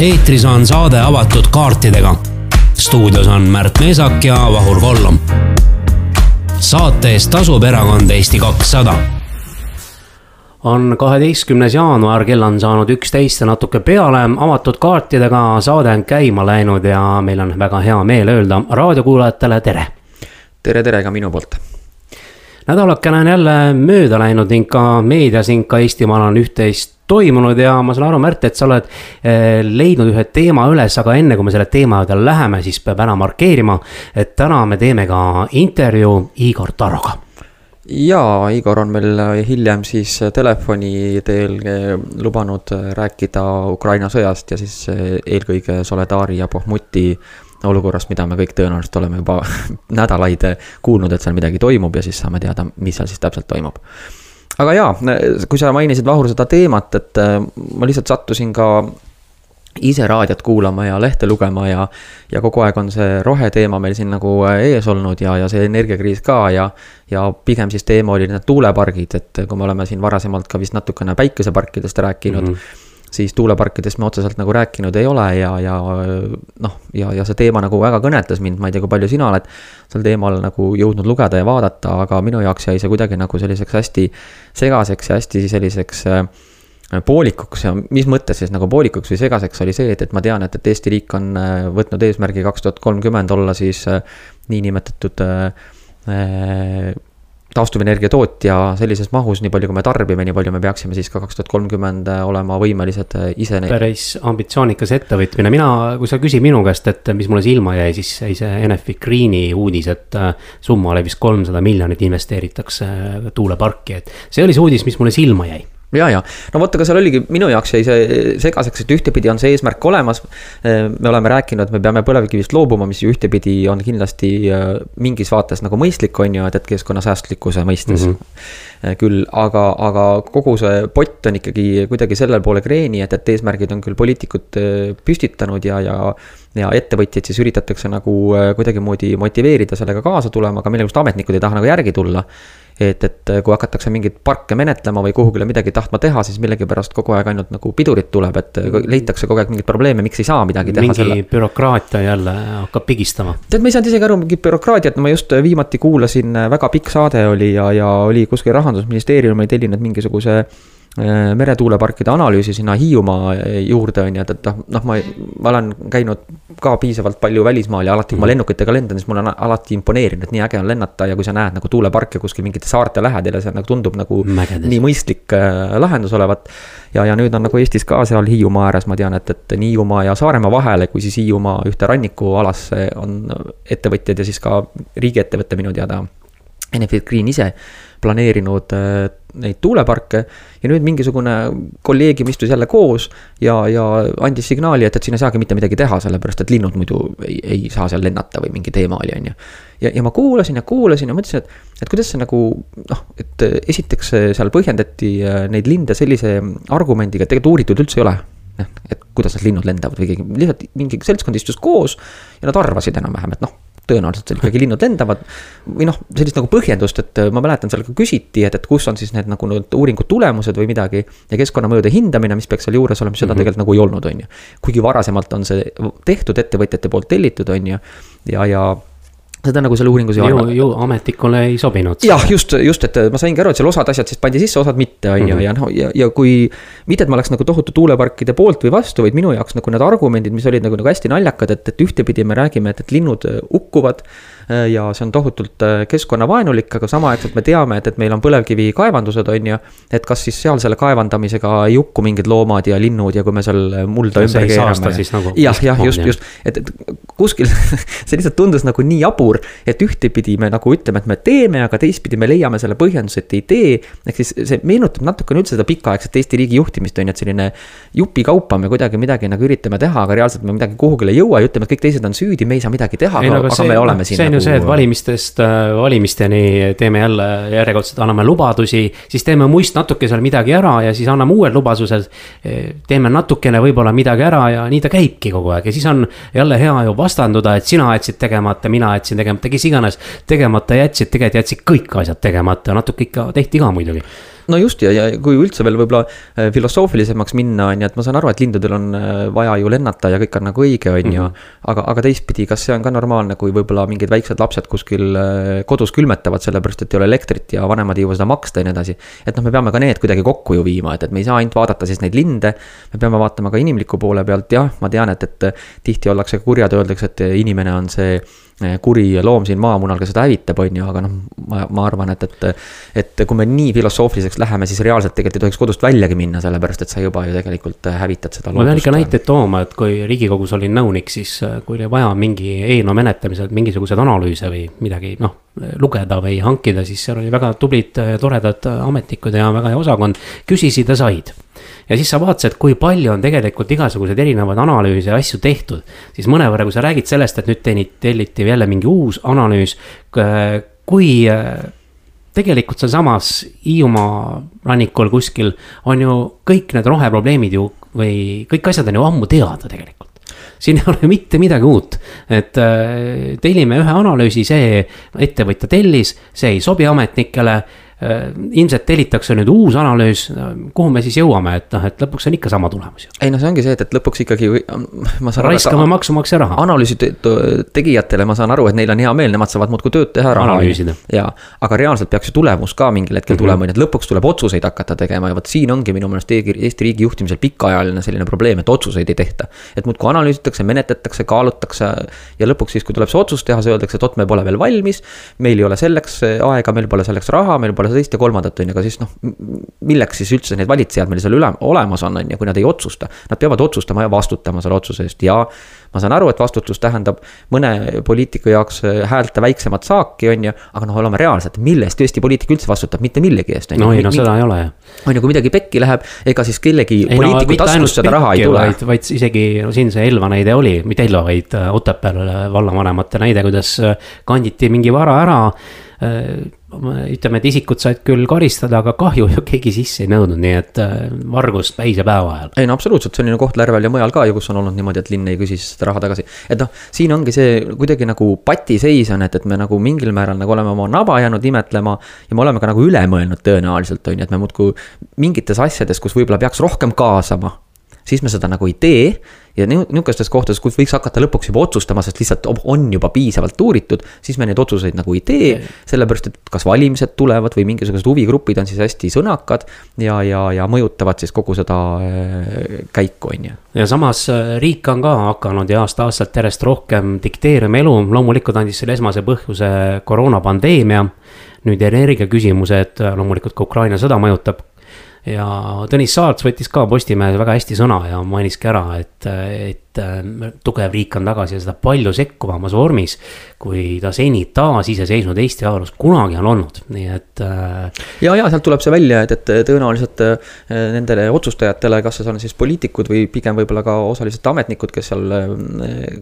eetris on saade avatud kaartidega. stuudios on Märt Meesak ja Vahur Kollom. saate eest tasub erakond Eesti kakssada on kaheteistkümnes jaanuar, kell on saanud üksteist ja natuke peale, avatud kaartidega saade on käima läinud ja meil on väga hea meel öelda raadiokuulajatele tere. tere, tere ka minu poolt nädalakene on jälle mööda läinud ning ka meedias ning ka Eestimaal on üht-teist toimunud ja ma saan aru, Märt, et sa oled eh, leidnud ühe teema üles, aga enne kui me selle teema juurde läheme, siis peab ära markeerima, et täna me teeme ka intervjuu Igor Taroga jaa, Igor on meil hiljem siis telefoni teel eh, lubanud rääkida Ukraina sõjast ja siis eh, eelkõige Soledari ja Pohmuti olukorrast, mida me kõik tõenäoliselt oleme juba nädalaid kuulnud, et seal midagi toimub ja siis saame teada, mis seal siis täpselt toimub. Aga jaa, kui sa mainisid, Vahur, seda teemat, et äh, ma lihtsalt sattusin ka ise raadiot kuulama ja lehte lugema ja, ja kogu aeg on see roheteema meil siin nagu äh, ees olnud ja, ja see energiakriis ka ja, ja pigem siis teema oli need tuulepargid, et kui me oleme siin varasemalt ka vist natukene päikeseparkidest rääkinud mm. -hmm siis tuuleparkidest me otseselt nagu rääkinud ei ole ja, ja noh, ja, ja see teema nagu väga kõnetas mind, ma ei tea, kui palju sina oled sel teemal nagu jõudnud lugeda ja vaadata, aga minu jaoks jäi see kuidagi nagu selliseks hästi segaseks ja hästi selliseks äh, poolikuks ja mis mõttes siis nagu poolikuks või segaseks oli see, et, et ma tean, et, et Eesti riik on äh, võtnud eesmärgi kaks tuhat kolmkümmend olla siis äh, niinimetatud taastuvenergia tootja sellises mahus, nii palju kui me tarbime, nii palju me peaksime siis ka kaks tuhat kolmkümmend olema võimelised äh, ise. päris ambitsioonikas ettevõtmine, mina, kui sa küsid minu käest, et mis mulle silma jäi, siis jäi see Enefit Greeni uudis, et äh, summa oli vist kolmsada miljonit investeeritakse äh, tuuleparki, et see oli see uudis, mis mulle silma jäi ja, ja no vot, aga seal oligi, minu jaoks jäi see segaseks, et ühtepidi on see eesmärk olemas. me oleme rääkinud, et me peame põlevkivist loobuma, mis ju ühtepidi on kindlasti äh, mingis vaates nagu mõistlik, on ju, et, et keskkonnasäästlikkuse mõistes mm. -hmm. küll, aga, aga kogu see pott on ikkagi kuidagi selle poole kreeni, et, et eesmärgid on küll poliitikud püstitanud ja, ja ja ettevõtjaid siis üritatakse nagu kuidagimoodi motiveerida sellega kaasa tulema, aga millegipärast ametnikud ei taha nagu järgi tulla et, et kui hakatakse mingeid parke menetlema või kuhugile midagi tahtma teha, siis millegipärast kogu aeg ainult nagu pidurit tuleb, et leitakse kogu aeg mingeid probleeme, miks ei saa midagi teha. mingi selle... bürokraatia jälle hakkab pigistama. tead, ma ei saanud isegi aru, mingit bürokraatiat, ma just viimati kuulasin, väga pikk saade oli ja, ja oli kuskil rahandusministeerium oli tellinud mingisuguse Äh, meretuuleparkide analüüsi sinna Hiiumaa juurde on ju, et, et noh, noh, ma, ma olen käinud ka piisavalt palju välismaal ja alati, kui ma mhm. lennukitega lendan, siis mulle on alati imponeerinud, et nii äge on lennata ja kui sa näed nagu tuuleparke kuskil mingite saarte lähedal ja see nagu tundub nagu Mägedes. nii mõistlik äh, lahendus olevat. ja, ja nüüd on nagu Eestis ka seal Hiiumaa ääres, ma tean, et, et nii Hiiumaa ja Saaremaa vahele, kui siis Hiiumaa ühte rannikualasse on ettevõtjad ja siis ka riigiettevõte minu teada. Enefit Green ise planeerinud äh, neid tuuleparke ja nüüd mingisugune kolleegium istus jälle koos ja, ja andis signaali, et, et siin ei saagi mitte midagi teha, sellepärast et linnud muidu ei, ei saa seal lennata või mingi teema oli, on ju. ja, ja ma kuulasin ja kuulasin ja mõtlesin, et, et kuidas see nagu noh, et esiteks seal põhjendati äh, neid linde sellise argumendiga, et tegelikult uuritud üldse ei ole noh, et kuidas need linnud lendavad või keegi, lihtsalt mingi seltskond istus koos ja nad arvasid enam-vähem, et noh tõenäoliselt seal ikkagi linnud lendavad. või noh, sellist nagu põhjendust, et ma mäletan, seal ka küsiti, et, et kus on siis need nagu need uuringu tulemused või midagi. ja keskkonnamõjude hindamine, mis peaks seal juures olema, seda mm -hmm. tegelikult nagu ei olnud, on ju. kuigi varasemalt on see tehtud ettevõtjate poolt tellitud, on ju, ja, ja seda nagu selle uuringus ei ole. ju ametnikule ei sobinud. jah, just, just, et ma saingi aru, et seal osad asjad siis pandi sisse, osad mitte, on ju, mhm. ja noh, ja, ja kui. mitte, et ma oleks nagu tohutu tuuleparkide poolt või vastu, vaid minu jaoks nagu need argumendid, mis olid nagu, nagu hästi naljakad, et, et ühtepidi me räägime, et, et linnud hukkuvad Äh, ja see on tohutult äh, keskkonnavaenulik, aga samaaegselt me teame, et, et meil on põlevkivikaevandused, on ju. et kas siis seal selle kaevandamisega ei hukku mingid loomad ja linnud ja kui me seal mulda ümber keerame. Nagu jah, jah, just, just, et, et kuskil see lihtsalt tundus nagu nii jabur, et ühtepidi me nagu ütleme, et me teeme, aga teistpidi me leiame selle põhjenduse, et ei tee. ehk siis see meenutab natukene üldse seda pikaaegset Eesti riigi juhtimist, on ju, et selline jupikaupa me kuidagi midagi nagu üritame teha, aga reaalselt me midagi kuhugile ei jõua ja ütleme, et kõik teised on süüdi, me ei saa midagi teha, aga, aga see, me oleme siin nagu ju see, et valimistest äh, valimisteni teeme jälle järjekordselt, anname lubadusi, siis teeme muist natuke seal midagi ära ja siis anname uued lubadused. teeme natukene võib-olla midagi ära ja nii ta käibki kogu aeg ja siis on jälle hea ju vastanduda, et sina jätsid tegemata, mina jätsin tegemata, kes iganes tegemata jätsid, tegelikult jätsid kõik asjad tegemata, natuke ikka tehti ka muidugi no just ja, ja kui üldse veel võib-olla äh, filosoofilisemaks minna, on ju, et ma saan aru, et lindudel on äh, vaja ju lennata ja kõik on nagu õige, on ju. Mhm. aga, aga teistpidi, kas see on ka normaalne, kui võib-olla mingid väiksed lapsed kuskil äh, kodus külmetavad, sellepärast et ei ole elektrit ja vanemad ei jõua seda maksta ja nii edasi. et noh, me peame ka need kuidagi kokku ju viima, et, et me ei saa ainult vaadata siis neid linde. me peame vaatama ka inimliku poole pealt, jah, ma tean, et, et tihti ollakse kurjad, öeldakse, et inimene on see kuri loom siin maamunal, kes seda hävitab, on ju, aga noh, ma, ma arvan, et, et. et kui me nii filosoofiliseks läheme, siis reaalselt tegelikult ei tohiks kodust väljagi minna, sellepärast et sa juba ju tegelikult hävitad seda. ma pean ikka näiteid tooma, et kui riigikogus olin nõunik, siis kui oli vaja mingi eelnõu menetlemisel mingisuguseid analüüse või midagi, noh. lugeda või hankida, siis seal oli väga tublid, toredad ametnikud ja väga hea osakond, küsisid ja said ja siis sa vaatasid, kui palju on tegelikult igasuguseid erinevaid analüüse ja asju tehtud. siis mõnevõrra, kui sa räägid sellest, et nüüd teenid, telliti jälle mingi uus analüüs, kui äh, tegelikult sealsamas Hiiumaa rannikul kuskil on ju kõik need roheprobleemid ju või kõik asjad on ju ammu teada tegelikult siin ei ole mitte midagi uut, et äh, tellime ühe analüüsi, see ettevõtja tellis, see ei sobi ametnikele ilmselt tellitakse nüüd uus analüüs, kuhu me siis jõuame, et noh, et lõpuks on ikka sama tulemus ju. ei noh, see ongi see, et, et lõpuks ikkagi ma saan raiskame maksumaksja raha. analüüsi tegijatele ma saan aru, et neil on hea meel, nemad saavad muudkui tööd teha. analüüsida. jaa, aga reaalselt peaks ju tulemus ka mingil hetkel mm -hmm. tulema, ju, et lõpuks tuleb otsuseid hakata tegema ja vot siin ongi minu meelest Eesti riigi juhtimisel pikaajaline selline probleem, et otsuseid ei tehta. et muudkui analüüsitakse, menetletakse, kaalutakse ja lõpuks siis, kui tuleb see otsus teha, siis öeldakse, et vot me pole veel valmis. meil ei ole selleks aega, meil pole selleks raha, meil pole seda teist ja kolmandat, on ju, aga siis noh, milleks siis üldse need valitsejad meil seal üle, olemas on, on ju, kui nad ei otsusta. Nad peavad otsustama ja vastutama selle otsuse eest ja ma saan aru, et vastutus tähendab mõne poliitiku jaoks äh, häälte väiksemat saaki, on ju, aga noh, oleme reaalsed, mille eest Eesti poliitik üldse vastutab, mitte millegi eest. no ei, no seda ei ole ju. on ju, kui midagi pekki läheb, ega siis kellegi ei, poliitiku no, taskust seda raha ei tule. vaid isegi no, siin see Elva näide oli, mitte Elva, vaid äh, Otepääl vallavanemate näide, kuidas äh, kanditi mingi vara ära ütleme, et isikud said küll karistada, aga kahju ju keegi sisse ei nõudnud, nii et vargust päise päeva ajal. ei no absoluutselt, ju Kohtla-Järvel ja mujal ka ju, kus on olnud niimoodi, et linn ei küsi seda raha tagasi. et noh, siin ongi see kuidagi nagu patiseis on, et, et me nagu mingil määral nagu oleme oma naba jäänud imetlema. ja me oleme ka nagu üle mõelnud tõenäoliselt on ju, et me muudkui mingites asjades, kus võib-olla peaks rohkem kaasama siis me seda nagu ei tee. Ja nihukestes kohtades, kus võiks hakata lõpuks juba otsustama, sest lihtsalt on juba piisavalt uuritud, siis me neid otsuseid nagu ei tee. sellepärast, et kas valimised tulevad või mingisugused huvigrupid on siis hästi sõnakad ja, ja, ja mõjutavad siis kogu seda äh, käiku, on ju. ja samas äh, riik on ka hakanud ja aasta-aastalt järjest rohkem dikteerima elu, loomulikult andis selle esmase põhjuse koroonapandeemia nüüd energiaküsimused, loomulikult ka Ukraina sõda mõjutab ja Tõnis Saarts võttis ka Postimehes väga hästi sõna ja mainiski ära, et, et tugev riik on tagasi ja seda palju sekkuvamas vormis. kui ta seni taasiseseisvunud Eesti ajaloos kunagi on olnud, nii et. Äh, ja, ja sealt tuleb see välja, et, et tõenäoliselt äh, nendele otsustajatele, kas see on siis poliitikud või pigem võib-olla ka osaliselt ametnikud, kes seal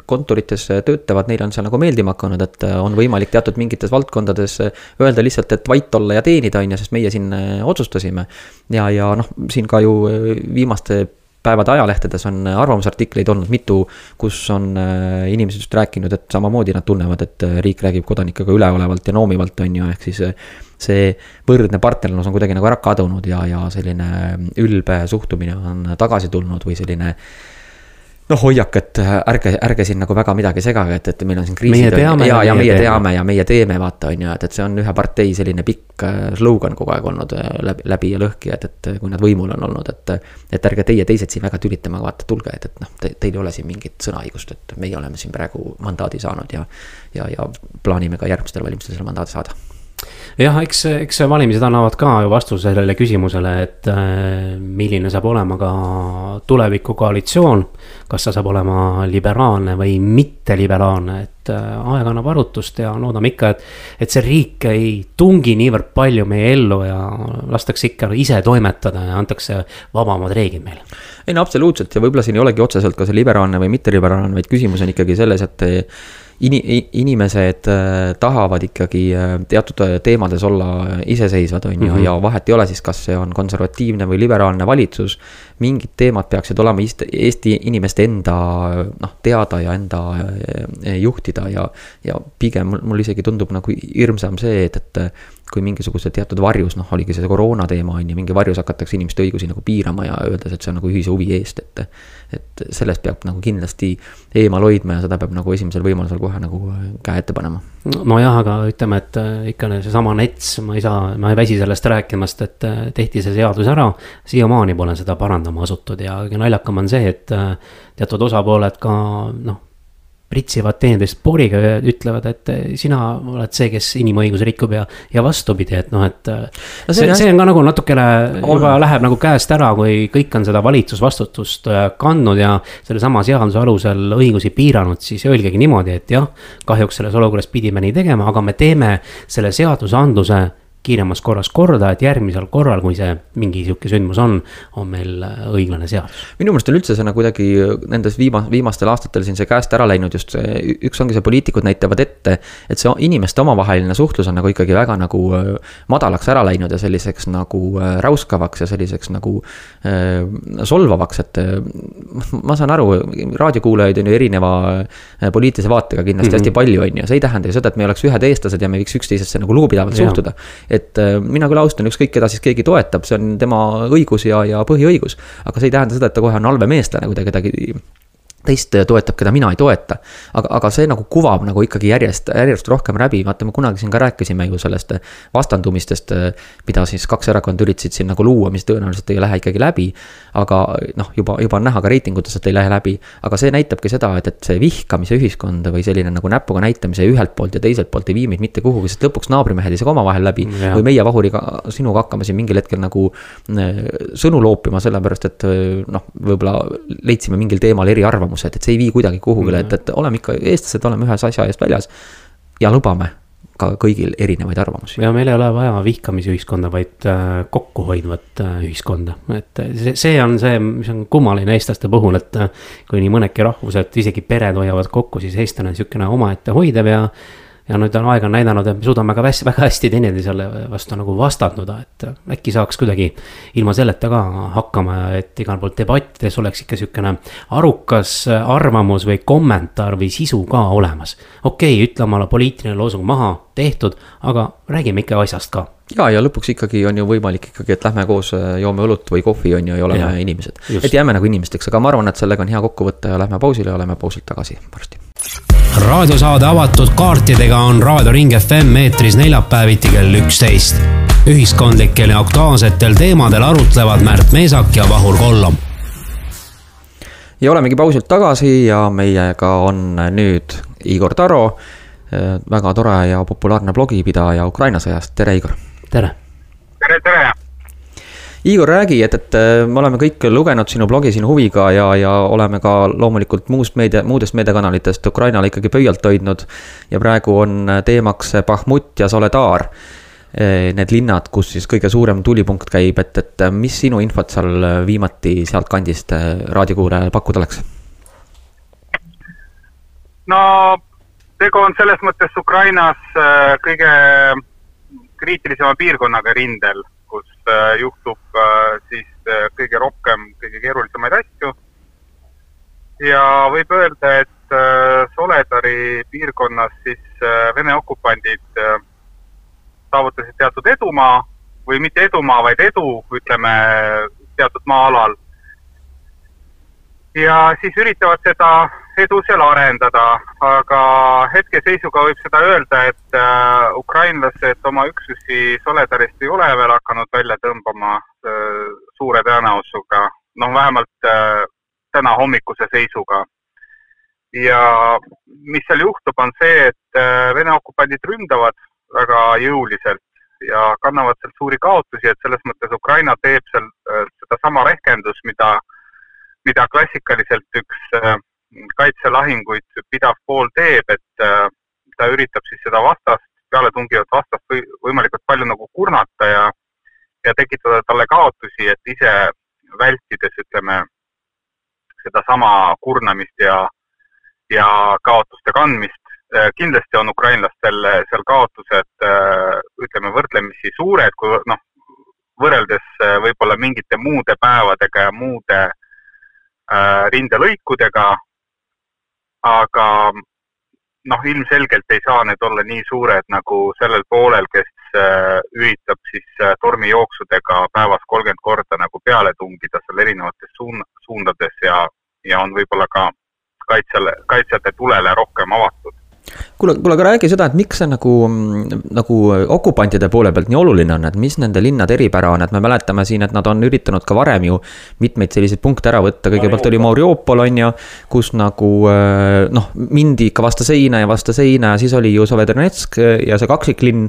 kontorites töötavad, neile on see nagu meeldima hakanud, et on võimalik teatud mingites valdkondades öelda lihtsalt, et vait olla ja teenida, on ju, sest meie siin otsustasime. ja, ja noh, siin ka ju äh, viimaste päevade ajalehtedes on arvamusartikleid olnud mitu, kus on äh, inimesed just rääkinud, et samamoodi nad tunnevad, et äh, riik räägib kodanikega üleolevalt ja noomivalt, on ju, ehk siis see võrdne partnerlus on kuidagi nagu ära kadunud ja, ja selline ülbe suhtumine on tagasi tulnud või selline noh, hoiak, et äh, ärge, ärge siin nagu väga midagi segage, et, et meil on siin kriisid. ja, ja, ja meie teeme. teame ja meie teeme, vaata, on ju, et, et see on ühe partei selline pikk äh, slogan kogu aeg olnud äh, läbi, läbi ja lõhki, et, et kui nad võimul on olnud, et. et ärge teie teised siin väga tülitama, vaata, tulge, et, et noh te,, teil ei ole siin mingit sõnaõigust, et meie oleme siin praegu mandaadi saanud ja. ja, ja plaanime ka järgmistel valimistel selle mandaadi saada jah, eks, eks valimised annavad ka ju vastuse sellele küsimusele, et äh, milline saab olema ka tulevikukoalitsioon. kas ta saab olema liberaalne või mitteliberaalne, et äh, aeg annab arutust ja loodame ikka, et. et see riik ei tungi niivõrd palju meie ellu ja lastakse ikka ise toimetada ja antakse vabamad reeglid meile. ei no absoluutselt ja võib-olla siin ei olegi otseselt ka see liberaalne või mitteliberaalne, vaid küsimus on ikkagi selles, et ini-, inimesed äh, tahavad ikkagi äh, teatud äh, teemades olla iseseisvad, on ju -hmm. ja vahet ei ole siis, kas see on konservatiivne või liberaalne valitsus. mingid teemad peaksid olema Eesti inimeste enda noh, teada ja enda juhtida ja, ja pigem mul isegi tundub nagu hirmsam see, et, et kui mingisuguse teatud varjus, noh, oligi see koroona teema on ju, mingi varjus hakatakse inimeste õigusi nagu piirama ja öeldes, et see on nagu ühise huvi eest, et. et sellest peab nagu kindlasti eemal hoidma ja seda peab nagu esimesel võimalusel kohe nagu käe ette panema. nojah, aga ütleme, et äh, ikka seesama NETS, ma ei saa, ma ei väsi sellest rääkimast, et äh, tehti see seadus ära. siiamaani pole seda parandama asutud ja kõige naljakam on see, et äh, teatud osapooled ka noh pritsivad teineteist poriga ja ütlevad, et sina oled see, kes inimõigusi rikub ja, ja vastupidi, et noh, et no. see, see on ka nagu natukene juba läheb nagu käest ära, kui kõik on seda valitsusvastutust äh, kandnud ja sellesama seaduse alusel õigusi piiranud, siis öelgegi niimoodi, et jah, kahjuks selles olukorras pidime nii tegema, aga me teeme selle seadusandluse kiiremas korras korda, et järgmisel korral, kui see mingi sihuke sündmus on, on meil äh, õiglane seadus. minu meelest on üldse see nagu kuidagi nendes viima-, viimastel aastatel siin see käest ära läinud, just see, üks ongi see, poliitikud näitavad ette. et see inimeste omavaheline suhtlus on nagu ikkagi väga nagu äh, madalaks ära läinud ja selliseks nagu äh, räuskavaks ja selliseks nagu äh, solvavaks, et ma saan aru, raadiokuulajaid on ju erineva poliitilise vaatega kindlasti mm -hmm. hästi palju, on ju, see ei tähenda ju seda, et me oleks ühed eestlased ja me võiks üksteisesse nagu lugupidavalt suhtuda et äh, mina küll austan ükskõik, keda siis keegi toetab, see on tema õigus ja, ja põhiõigus. aga see ei tähenda seda, et ta kohe on halvem eestlane, kui ta kedagi teist toetab, keda mina ei toeta. aga, aga see nagu kuvab nagu ikkagi järjest, järjest rohkem läbi, vaata, me kunagi siin ka rääkisime ju sellest vastandumistest, mida siis kaks erakonda üritasid siin nagu luua, mis tõenäoliselt ei lähe ikkagi läbi. aga noh, juba, juba on näha ka reitingutes, et ei lähe läbi. aga see näitabki seda, et, et see vihkamise ühiskond või selline nagu näpuga näitamise ühelt poolt ja teiselt poolt ei vii meid mitte kuhugi, sest lõpuks naabrimehed ei saa ka omavahel läbi. või meie Vahuriga, sinuga hakkame siin mingil hetkel nagu äh, sõnu loopima, sellepärast et äh, noh, võib-olla leidsime mingil teemal eriarvamusi arvamused, et see ei vii kuidagi kuhugile, et, et oleme ikka eestlased, oleme ühes asja eest väljas. ja lubame ka kõigil erinevaid arvamusi. ja meil ei ole vaja vihkamisühiskonda, vaid äh, kokkuhoidvat äh, ühiskonda, et see, see on see, mis on kummaline eestlaste puhul, et. Äh, kui nii mõnedki rahvused, isegi pered hoiavad kokku, siis eestlane on sihukene omaette hoidev ja ja nüüd on aeg on näidanud, et me suudame ka väga hästi teineteisele vastu nagu vastanduda, et äkki saaks kuidagi ilma selleta ka hakkama, et igal pool debattides oleks ikka sihukene arukas arvamus või kommentaar või sisu ka olemas. okei okay,, ütle omale poliitiline loosung maha, tehtud, aga räägime ikka asjast ka ja, ja lõpuks ikkagi on ju võimalik ikkagi, et lähme koos joome õlut või kohvi on ju ja oleme ja, inimesed. et jääme nagu inimesteks, aga ma arvan, et sellega on hea kokku võtta ja lähme pausile ja oleme pausilt tagasi varsti raadiosaade avatud kaartidega on Raadio Ring FM eetris neljapäeviti kell üksteist. ühiskondlikel ja aktuaalsetel teemadel arutlevad Märt Meesak ja Vahur Kollom. ja olemegi pausilt tagasi ja meiega on nüüd Igor Taro, väga tore ja populaarne blogipidaja Ukraina sõjast, tere Igor! tere! tere, tere! Igor, räägi, et, et äh, me oleme kõik lugenud sinu blogi siin huviga ja, ja oleme ka loomulikult muust meedia, muudest meediakanalitest Ukrainale ikkagi pöialt hoidnud. ja praegu on teemaks Bahmut ja Soledar. Äh, need linnad, kus siis kõige suurem tulipunkt käib, et, et mis sinu infot seal viimati sealtkandist äh, raadiokuulajale pakkuda oleks? no tegu on selles mõttes Ukrainas kõige kriitilisema piirkonnaga rindel äh, juhtub äh, siis äh, kõige rohkem kõige keerulisemaid asju. ja võib öelda, et Soledari piirkonnas siis Vene okupandid saavutasid teatud edumaa või mitte edumaa, vaid edu, ütleme, teatud maa-alal. ja siis üritavad seda edu seal arendada, aga hetkeseisuga võib seda öelda, et äh, ukrainlased oma üksusi Soledarist ei ole veel hakanud välja tõmbama äh, suure tõenäosusega, noh, vähemalt äh, täna hommikuse seisuga. ja mis seal juhtub, on see, et Vene okupandid ründavad väga jõuliselt ja kannavad sealt suuri kaotusi, et selles mõttes Ukraina teeb seal sedasama rehkendust, mida, mida klassikaliselt üks äh, kaitselahinguid pidav pool teeb, et äh, ta üritab siis seda vastast, pealetungivat vastast või, võimalikult palju nagu kurnata ja, ja tekitada talle kaotusi, et ise vältides, ütleme, sedasama kurnamist ja, ja kaotuste kandmist. Äh, kindlasti on ukrainlastel seal kaotused, äh, ütleme, võrdlemisi suured, kui noh, võrreldes võib-olla mingite muude päevadega ja muude rindelõikudega, aga noh, ilmselgelt ei saa need olla nii suured nagu sellel poolel, kes äh, üritab siis äh, tormijooksudega päevas kolmkümmend korda nagu peale tungida seal erinevates suun-, suundades ja, ja on võib-olla ka kaitsjale, kaitsjate tulele rohkem avatud kuule, kuule, aga räägi seda, et miks see nagu, nagu okupantide poole pealt nii oluline on, et mis nende linnade eripära on, et me mäletame siin, et nad on üritanud ka varem ju mitmeid selliseid punkte ära võtta, kõigepealt oli Mariupol on ju, kus nagu äh, noh, mindi ikka vastu seina ja vastu seina ja siis oli ju Sovedonetsk ja see kaksiklinn.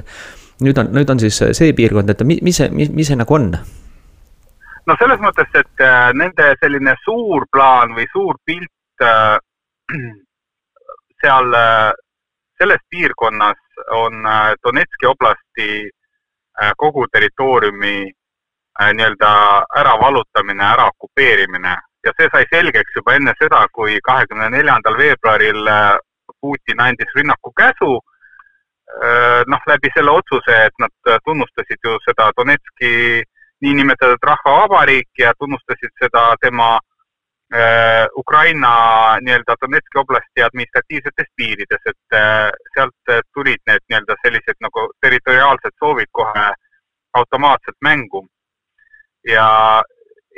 nüüd on, nüüd on siis see piirkond, et mis, mis see, mis, mis see nagu on? no selles mõttes, et äh, nende selline suur plaan või suur pilt äh, seal selles piirkonnas on äh, Donetski oblasti äh, kogu territooriumi äh, nii-öelda äravallutamine, ära okupeerimine ja see sai selgeks juba enne seda, kui kahekümne neljandal veebruaril Putin andis rünnaku käsu. noh, läbi selle otsuse, et nad tunnustasid ju seda Donetski niinimetatud rahvavabariiki ja tunnustasid seda tema Ukraina nii-öelda Donetski oblasti administratiivsetes piirides, et äh, sealt äh, tulid need nii-öelda sellised nagu territoriaalsed soovid kohe automaatselt mängu. ja,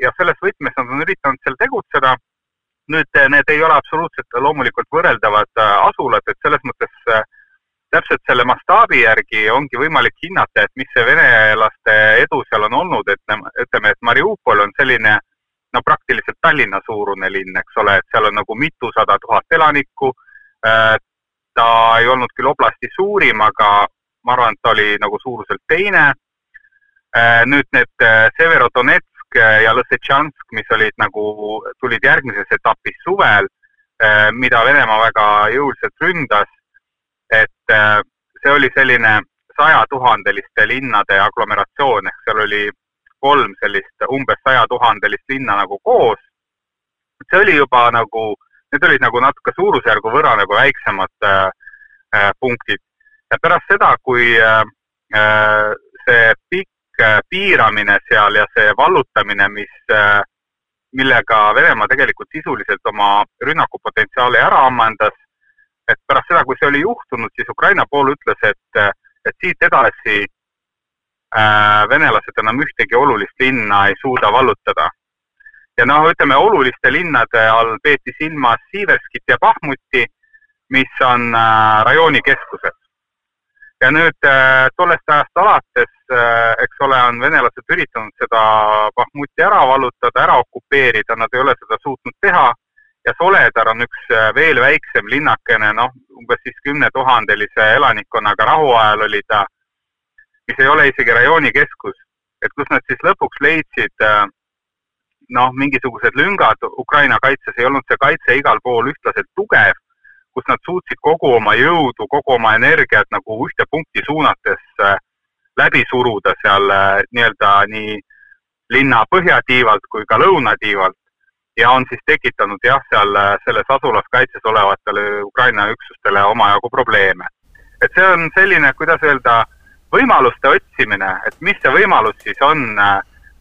ja selles võtmes nad on üritanud seal tegutseda. nüüd need ei ole absoluutselt loomulikult võrreldavad asulad, et selles mõttes täpselt selle mastaabi järgi ongi võimalik hinnata, et mis see venelaste edu seal on olnud, et ütleme, et Mariupol on selline no praktiliselt Tallinna suurune linn, eks ole, et seal on nagu mitusada tuhat elanikku. Äh, ta ei olnud küll oblasti suurim, aga ma arvan, et ta oli nagu suuruselt teine. Äh, nüüd need äh, Severodonetsk ja Lõssetšansk, mis olid nagu, tulid järgmises etapis suvel, mida Venemaa väga jõuliselt ründas. et see oli selline sajatuhandeliste linnade aglomeratsioon ehk seal oli kolm sellist umbes sajatuhandelist linna nagu koos. see oli juba nagu, need olid nagu natuke suurusjärgu võrra nagu väiksemad äh, äh, punktid. ja pärast seda, kui äh, äh see pikk äh, piiramine seal ja see vallutamine, mis äh,, millega Venemaa tegelikult sisuliselt oma rünnakupotentsiaali ära ammendas, et pärast seda, kui see oli juhtunud, siis Ukraina pool ütles, et, et siit edasi Äh, venelased enam ühtegi olulist linna ei suuda vallutada. ja noh, ütleme oluliste linnade all peeti silmas Siverskit ja Bahmuti, mis on äh, rajooni keskused. ja nüüd äh, tollest ajast alates, eks ole, on venelased üritanud seda Bahmuti ära vallutada, ära okupeerida, nad ei ole seda suutnud teha ja Soledar on üks veel väiksem linnakene, noh, umbes siis kümnetuhandelise elanikkonnaga, rahuajal oli ta mis ei ole isegi rajooni keskus, et kus nad siis lõpuks leidsid äh, noh, mingisugused lüngad Ukraina kaitses, ei olnud see kaitse igal pool ühtlaselt tugev, kus nad suutsid kogu oma jõudu, kogu oma energiat nagu ühte punkti suunates äh, läbi suruda seal äh, nii-öelda nii linna põhjatiivalt kui ka lõunatiivalt ja on siis tekitanud jah, seal selles asulas kaitses olevatele Ukraina üksustele omajagu probleeme. et see on selline, kuidas öelda võimaluste otsimine, et mis see võimalus siis on, äh,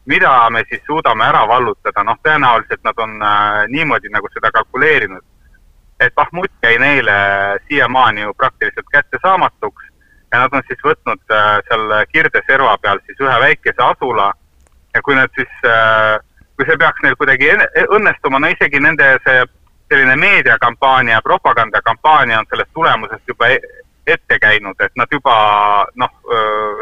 mida me siis suudame ära vallutada, noh, tõenäoliselt nad on äh, niimoodi nagu seda kalkuleerinud. et Bahmut jäi neile siiamaani ju praktiliselt kättesaamatuks ja nad on siis võtnud äh, seal Kirde-serva peal siis ühe väikese asula ja kui nad siis, kui see peaks neil kuidagi õnnestuma, no isegi nende see selline meediakampaania, propagandakampaania on sellest tulemusest juba e-, ette käinud, et nad juba noh,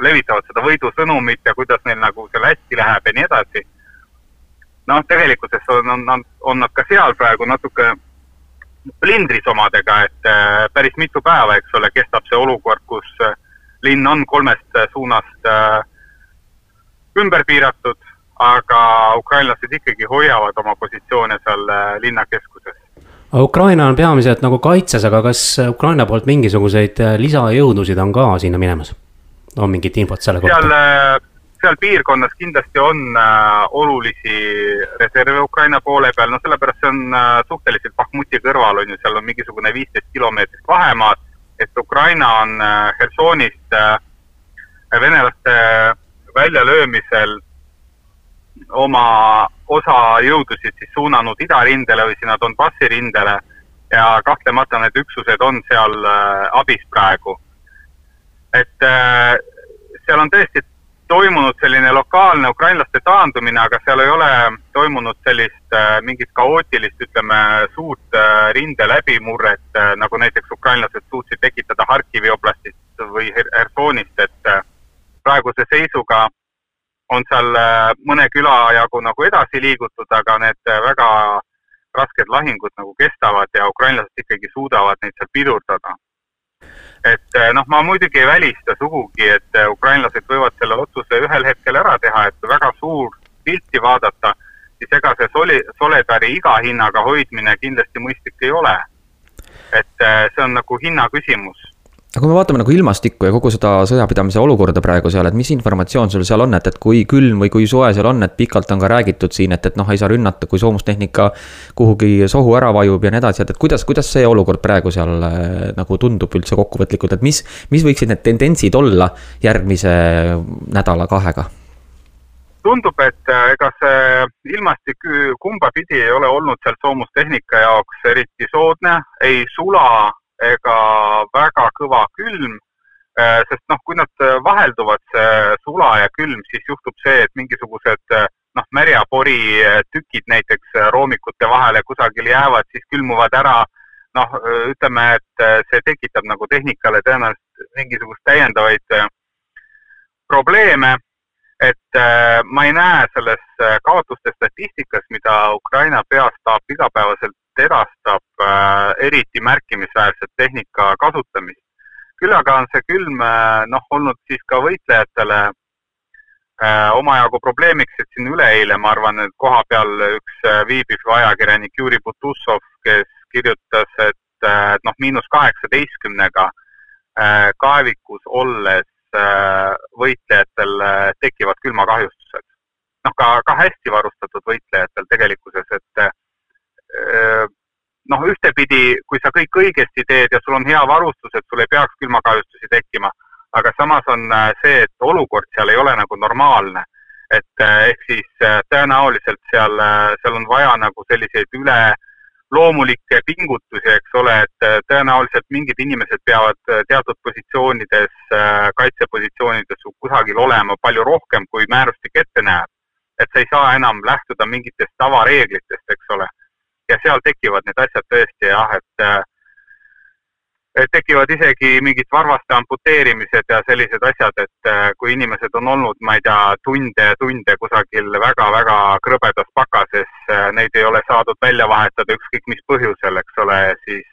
levitavad seda võidusõnumit ja kuidas neil nagu seal hästi läheb ja nii edasi. noh, tegelikkuses on, on, on, nad ka seal praegu natuke plindris omadega, et päris mitu päeva, eks ole, kestab see olukord, kus linn on kolmest suunast ümber piiratud, aga ukrainlased ikkagi hoiavad oma positsioone seal linna keskuses Ukraina on peamiselt nagu kaitses, aga kas Ukraina poolt mingisuguseid äh, lisajõudusid on ka sinna minemas? on mingit infot selle kohta? seal, äh, seal piirkonnas kindlasti on äh, olulisi reserve Ukraina poole peal, no sellepärast see on äh, suhteliselt Bahmuti kõrval on ju, seal on mingisugune viisteist kilomeetrit vahemaad, et Ukraina on äh, Hersonist äh, venelaste väljalöömisel oma osa jõudusid siis suunanud idarindele või sinna Donbassi rindele ja kahtlemata need üksused on seal abis praegu. et seal on tõesti toimunud selline lokaalne ukrainlaste taandumine, aga seal ei ole toimunud sellist äh, mingit kaootilist, ütleme, suurt äh, rinde läbimurret äh,, nagu näiteks ukrainlased suutsid tekitada Harkivi oblastist või Hersonist, et äh, praeguse seisuga on seal äh, mõne küla jagu nagu edasi liigutud, aga need äh, väga rasked lahingud nagu kestavad ja ukrainlased ikkagi suudavad neid seal pidurdada et eh, noh, ma muidugi ei välista sugugi, et ukrainlased võivad selle otsuse ühel hetkel ära teha, et väga suur pilti vaadata, siis ega see soli-, Soledari iga hinnaga hoidmine kindlasti mõistlik ei ole. et see on nagu hinna küsimus aga kui me vaatame nagu ilmastikku ja kogu seda sõjapidamise olukorda praegu seal, et mis informatsioon sul seal on, et, et kui külm või kui soe seal on, et pikalt on ka räägitud siin, et, et noh, ei saa rünnata, kui soomustehnika kuhugi sohu ära vajub ja nii edasi, et, et kuidas, kuidas see olukord praegu seal äh, nagu tundub üldse kokkuvõtlikult, et mis, mis võiksid need tendentsid olla järgmise nädala-kahega? tundub, et äh, ega see ilmastik kumbapidi ei ole olnud seal soomustehnika jaoks eriti soodne, ei sula ega väga kõva külm, äh, sest noh, kui nad äh, vahelduvad, see sula ja külm, siis juhtub see, et mingisugused äh, noh, märjapori tükid näiteks roomikute vahele kusagil jäävad, siis külmuvad ära. noh, ütleme, et see tekitab nagu tehnikale tõenäoliselt mingisugust täiendavaid probleeme et ma ei näe selles kaotuste statistikas, mida Ukraina peastaap igapäevaselt edastab äh, eriti märkimisväärset tehnika kasutamist. küll aga on see külm äh, noh, olnud siis ka võitlejatele äh, omajagu probleemiks, et siin üleeile, ma arvan, et koha peal üks viibiv ajakirjanik Juri Butussov, kes kirjutas, et äh, noh, miinus kaheksateistkümnega kaevikus olles võitlejatel tekivad külmakahjustused. noh, ka, ka hästi varustatud võitlejatel tegelikkuses, et noh, ühtepidi, kui sa kõik õigesti teed ja sul on hea varustus, et sul ei peaks külmakahjustusi tekkima, aga samas on äh, see, et olukord seal ei ole nagu normaalne. et äh, ehk siis tõenäoliselt seal, seal on vaja nagu selliseid üle loomulikke pingutusi, eks ole, et tõenäoliselt mingid inimesed peavad teatud positsioonides, kaitsepositsioonides kusagil olema palju rohkem, kui määrustik ette näeb. et sa ei saa enam lähtuda mingitest tavareeglitest, eks ole ja seal tekivad need asjad tõesti jah, et äh, tekivad isegi mingid varvaste amputeerimised ja sellised asjad, et äh, kui inimesed on olnud, ma ei tea, tunde ja tunde kusagil väga-väga krõbedas pakases, äh, neid ei ole saadud välja vahetada ükskõik mis põhjusel, eks ole, siis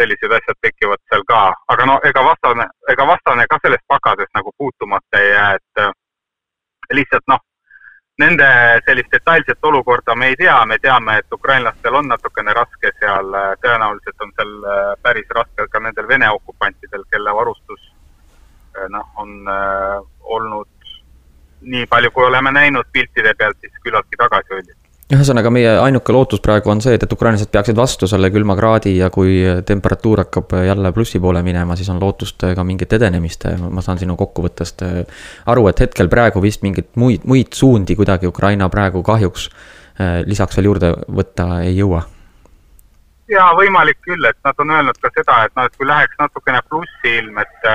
sellised asjad tekivad seal ka. aga no ega vastane, ega vastane ka sellest pakasest nagu puutumata ei jää, et lihtsalt noh, nende sellist detailset olukorda me ei tea, me teame, et ukrainlastel on natukene raske seal, tõenäoliselt on seal äh, päris raske ka nendel Vene okupantidel, kelle varustus äh, noh, on äh, olnud nii palju, kui oleme näinud piltide pealt, siis küllaltki tagasihoidlik ühesõnaga, meie ainuke lootus praegu on see, et, et ukrainlased peaksid vastu selle külma kraadi ja kui temperatuur hakkab jälle plussi poole minema, siis on lootust ka mingit edenemist. ma saan sinu kokkuvõttest aru, et hetkel praegu vist mingeid muid, muid suundi kuidagi Ukraina praegu kahjuks lisaks veel juurde võtta ei jõua. ja võimalik küll, et nad on öelnud ka seda, et noh, et kui läheks natukene plussi ilm, et,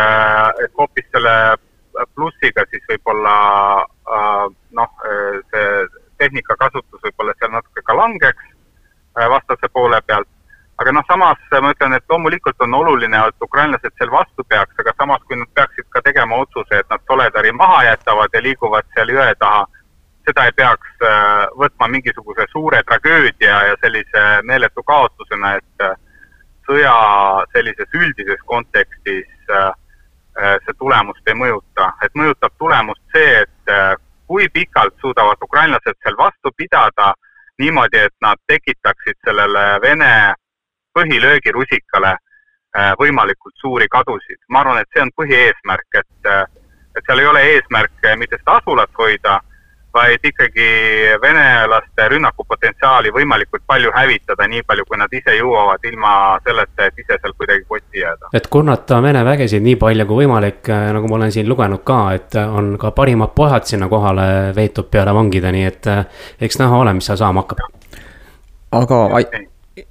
et hoopis selle plussiga siis võib-olla noh, see tehnika kasutus võib-olla seal natuke ka langeks äh, vastase poole pealt. aga noh, samas ma ütlen, et loomulikult on oluline, et ukrainlased seal vastu peaks, aga samas, kui nad peaksid ka tegema otsuse, et nad Soledari maha jätavad ja liiguvad seal jõe taha, seda ei peaks äh, võtma mingisuguse suure tragöödia ja sellise meeletu kaotusena, et äh, sõja sellises üldises kontekstis see tulemust ei mõjuta, et mõjutab tulemust see, et kui pikalt suudavad ukrainlased seal vastu pidada niimoodi, et nad tekitaksid sellele Vene põhilöögirusikale äh, võimalikult suuri kadusid. ma arvan, et see on põhieesmärk, et, äh, et seal ei ole eesmärk mitte seda asulat hoida, vaid ikkagi venelaste rünnakupotentsiaali võimalikult palju hävitada, nii palju, kui nad ise jõuavad, ilma selleta, et ise seal kuidagi kotti jääda. et kurnata Vene vägesid nii palju kui võimalik, äh, nagu ma olen siin lugenud ka, et on ka parimad pojad sinna kohale veetud peale vangida, nii et äh, eks näha ole, mis seal saama hakkab. aga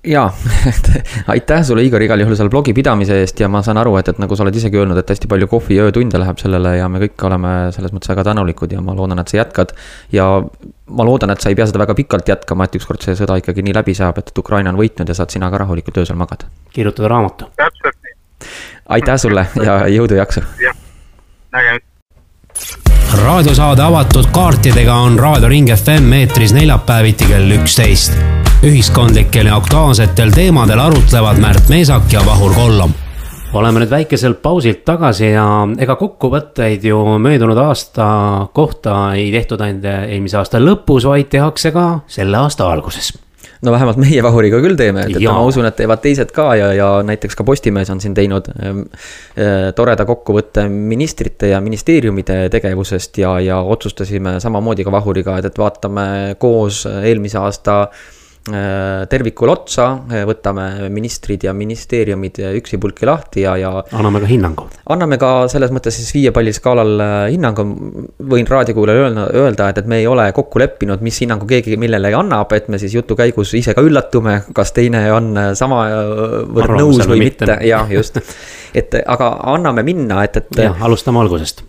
jaa aitäh sulle, Igor, igal juhul selle blogi pidamise eest ja ma saan aru, et, et nagu sa oled isegi öelnud, et hästi palju kohvi ja öötunde läheb sellele ja me kõik oleme selles mõttes väga tänulikud ja ma loodan, et sa jätkad. ja ma loodan, et sa ei pea seda väga pikalt jätkama, et ükskord see sõda ikkagi nii läbi saab, et, et Ukraina on võitnud ja saad sina ka rahulikult öösel magada. kirjutada raamatu. täpselt nii. aitäh sulle ja jõudu-jaksu. jah, nägemist raadiosaade avatud kaartidega on Raadio Ring FM eetris neljapäeviti kell üksteist. Ühiskondlikel ja aktuaalsetel teemadel arutlevad Märt Meesak ja Vahur Kollom. oleme nüüd väikeselt pausilt tagasi ja ega kokkuvõtteid ju möödunud aasta kohta ei tehtud ainult eelmise aasta lõpus, vaid tehakse ka selle aasta alguses no vähemalt meie Vahuriga küll teeme, et, et ma usun, et teevad teised ka ja, ja näiteks ka Postimees on siin teinud äh, toreda kokkuvõtte ministrite ja ministeeriumide tegevusest ja, ja otsustasime samamoodi ka Vahuriga, et, et vaatame koos eelmise aasta äh, tervikule otsa, äh, võtame ministrid ja ministeeriumid üksipulki lahti ja, ja. anname ka hinnangu. anname ka selles mõttes siis viie palli skaalal äh, hinnangu. võin raadiokuulajale öelda, öelda, et, et me ei ole kokku leppinud, mis hinnangu keegi millele annab, et me siis jutu käigus ise ka üllatume, kas teine on samavõrd nõus või mitte, jah, just. et aga anname minna, et, et. alustame algusest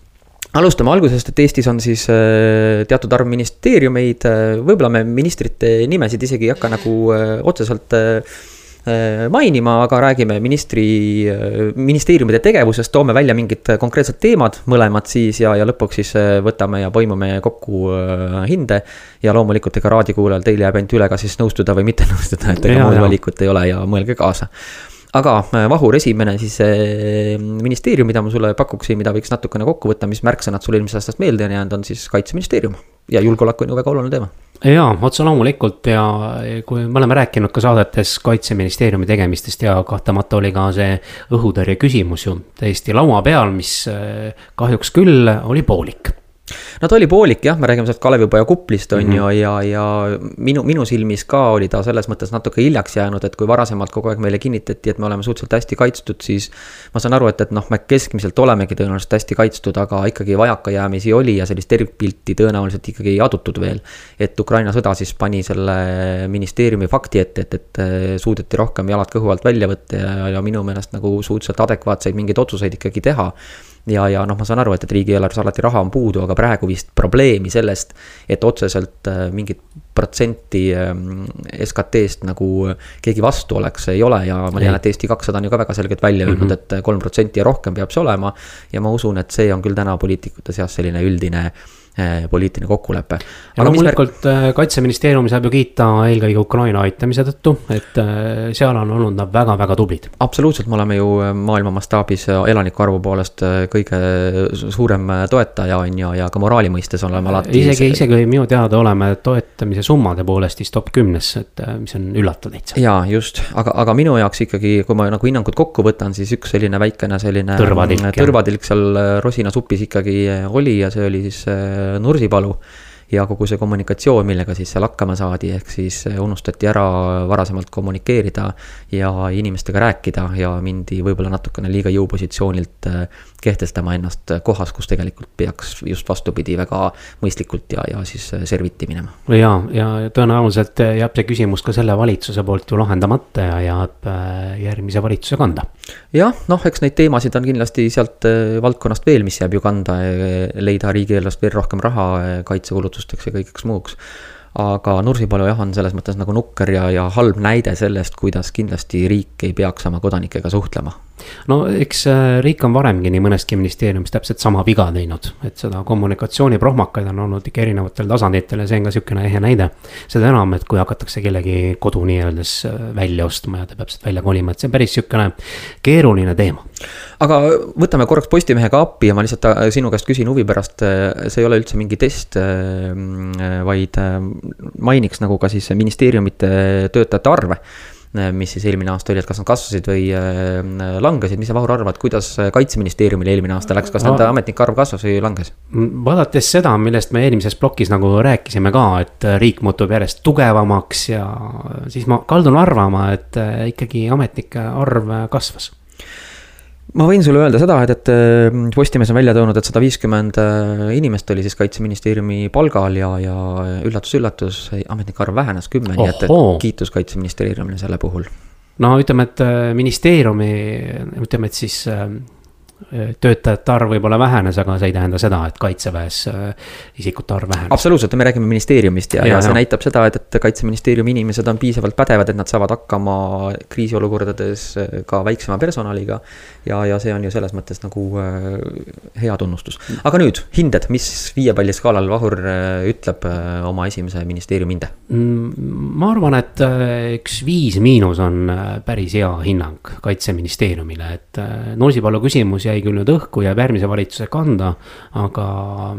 alustame algusest, et Eestis on siis äh, teatud arv ministeeriumeid, äh, võib-olla me ministrite nimesid isegi ei hakka nagu äh, otseselt mainima, aga räägime ministri, ministeeriumide tegevusest, toome välja mingid konkreetsed teemad, mõlemad siis ja, ja lõpuks siis võtame ja põimume kokku hinde. ja loomulikult ega raadiokuulajal teil jääb ainult üle, kas siis nõustuda või mitte nõustuda, et ega muud valikut ei ole ja mõelge kaasa aga äh, Vahur, esimene siis äh, ministeerium, mida ma sulle pakuksin, mida võiks natukene kokku võtta, mis märksõnad sul eelmisest aastast meelde on jäänud, on siis kaitseministeerium. ja julgeolek on ju väga oluline teema. jaa, otse loomulikult ja kui me oleme rääkinud ka saadetes kaitseministeeriumi tegemistest ja kahtlemata oli ka see õhutõrje küsimus ju täiesti laua peal, mis äh, kahjuks küll oli poolik no ta oli poolik jah, me räägime sealt Kalevipoja kuplist on mm -hmm. ju ja, ja minu, minu silmis ka oli ta selles mõttes natuke hiljaks jäänud, et kui varasemalt kogu aeg meile kinnitati, et me oleme suhteliselt hästi kaitstud, siis. ma saan aru, et, et noh, me keskmiselt olemegi tõenäoliselt hästi kaitstud, aga ikkagi vajakajäämisi oli ja sellist tervikpilti tõenäoliselt ikkagi ei adutud veel. et Ukraina sõda siis pani selle ministeeriumi fakti ette, et, et, et suudeti rohkem jalad kõhu alt välja võtta ja, ja minu meelest nagu suhteliselt adekvaatseid mingeid otsuseid ikkagi teha ja, ja noh, ma saan aru, et, et riigieelarves alati raha on puudu, aga praegu vist probleemi sellest, et otseselt äh, mingit protsenti ähm, SKT-st nagu keegi vastu oleks, ei ole ja ma tean, et Eesti kakssada on ju ka väga selgelt välja öelnud mm -hmm., et kolm protsenti ja rohkem peab see olema. ja ma usun, et see on küll täna poliitikute seas selline üldine poliitiline kokkulepe. ja loomulikult mär... Eh, kaitseministeeriumi saab ju kiita eelkõige Ukraina aitamise tõttu, et eh, seal on olnud nad väga-väga tublid. absoluutselt, me oleme ju maailma mastaabis elanike arvu poolest kõige suurem toetaja on ju, ja ka moraali mõistes oleme alati. isegi, isegi minu teada oleme toetamise summade poolest vist top kümnes, et mis on üllatav täitsa. jaa, just, aga, aga minu jaoks ikkagi, kui ma nagu hinnangut kokku võtan, siis üks selline väikene selline. tõrvatilk. tõrvatilk seal rosinasupis ikkagi oli ja see oli siis Nursipalu. Ja kogu see kommunikatsioon, millega siis seal hakkama saadi, ehk siis unustati ära varasemalt kommunikeerida ja inimestega rääkida ja mindi võib-olla natukene liiga jõupositsioonilt äh, kehtestama ennast kohas, kus tegelikult peaks just vastupidi, väga mõistlikult ja, ja siis äh, serviti minema. ja, ja tõenäoliselt jääb see küsimus ka selle valitsuse poolt ju lahendamata ja jääb äh, järgmise valitsuse kanda. jah, noh, eks neid teemasid on kindlasti sealt valdkonnast veel, mis jääb ju kanda, leida riigieelarvest veel rohkem raha kaitsekulutuste harrastusteks ja kõigeks muuks. Aga Nursipalu jah, on selles mõttes nagu nukker ja, ja halb näide sellest, kuidas kindlasti riik ei peaks oma kodanikega suhtlema no eks äh, riik on varemgi nii mõneski ministeeriumis täpselt sama viga teinud, et seda kommunikatsiooniprohmakaid on olnud ikka erinevatel tasanditel ja see on ka sihukene ehe näide. seda enam, et kui hakatakse kellegi kodu nii-öeldes äh, välja ostma ja ta peab sealt välja kolima, et see on päris sihukene keeruline teema. Aga võtame korraks Postimehega appi ja ma lihtsalt äh, sinu käest küsin huvi pärast, see ei ole üldse mingi test, vaid mainiks nagu ka siis ministeeriumite töötajate arve Äh, mis siis eelmine aasta oli, et kas nad kasvasid või äh, langesid, mis sa, Vahur, arvad, kuidas äh, kaitseministeeriumil eelmine aasta läks, kas nende ametnike arv kasvas või langes? vaadates seda, millest me eelmises plokis nagu rääkisime ka, et riik muutub järjest tugevamaks ja siis ma kaldun arvama, et ikkagi ametnike arv kasvas ma võin sulle öelda seda, et, et äh, Postimees on välja toonud, et sada viiskümmend äh, inimest oli siis kaitseministeeriumi palgal ja, ja üllatus-üllatus, ametnike arv vähenes kümme, nii et, et kiitus kaitseministeeriumile selle puhul. no ütleme, et äh, ministeeriumi, ütleme, et siis töötajate arv võib-olla vähenes, aga see ei tähenda seda, et kaitseväes äh, isikute arv vähenes. absoluutselt, me räägime ministeeriumist ja, ja, ja see ja. näitab seda, et, et kaitseministeeriumi inimesed on piisavalt pädevad, et nad saavad hakkama kriisiolukordades äh, ka väiksema personaliga. ja, ja see on ju selles mõttes nagu äh, hea tunnustus. aga nüüd hinded, mis viie palli skaalal Vahur ütleb oma esimese ministeeriumi hinde? Mm, ma arvan, et üks viis miinus on päris hea hinnang kaitseministeeriumile, et Nursipalu küsimus jäi küll nüüd õhku, jääb järgmise valitsuse kanda, aga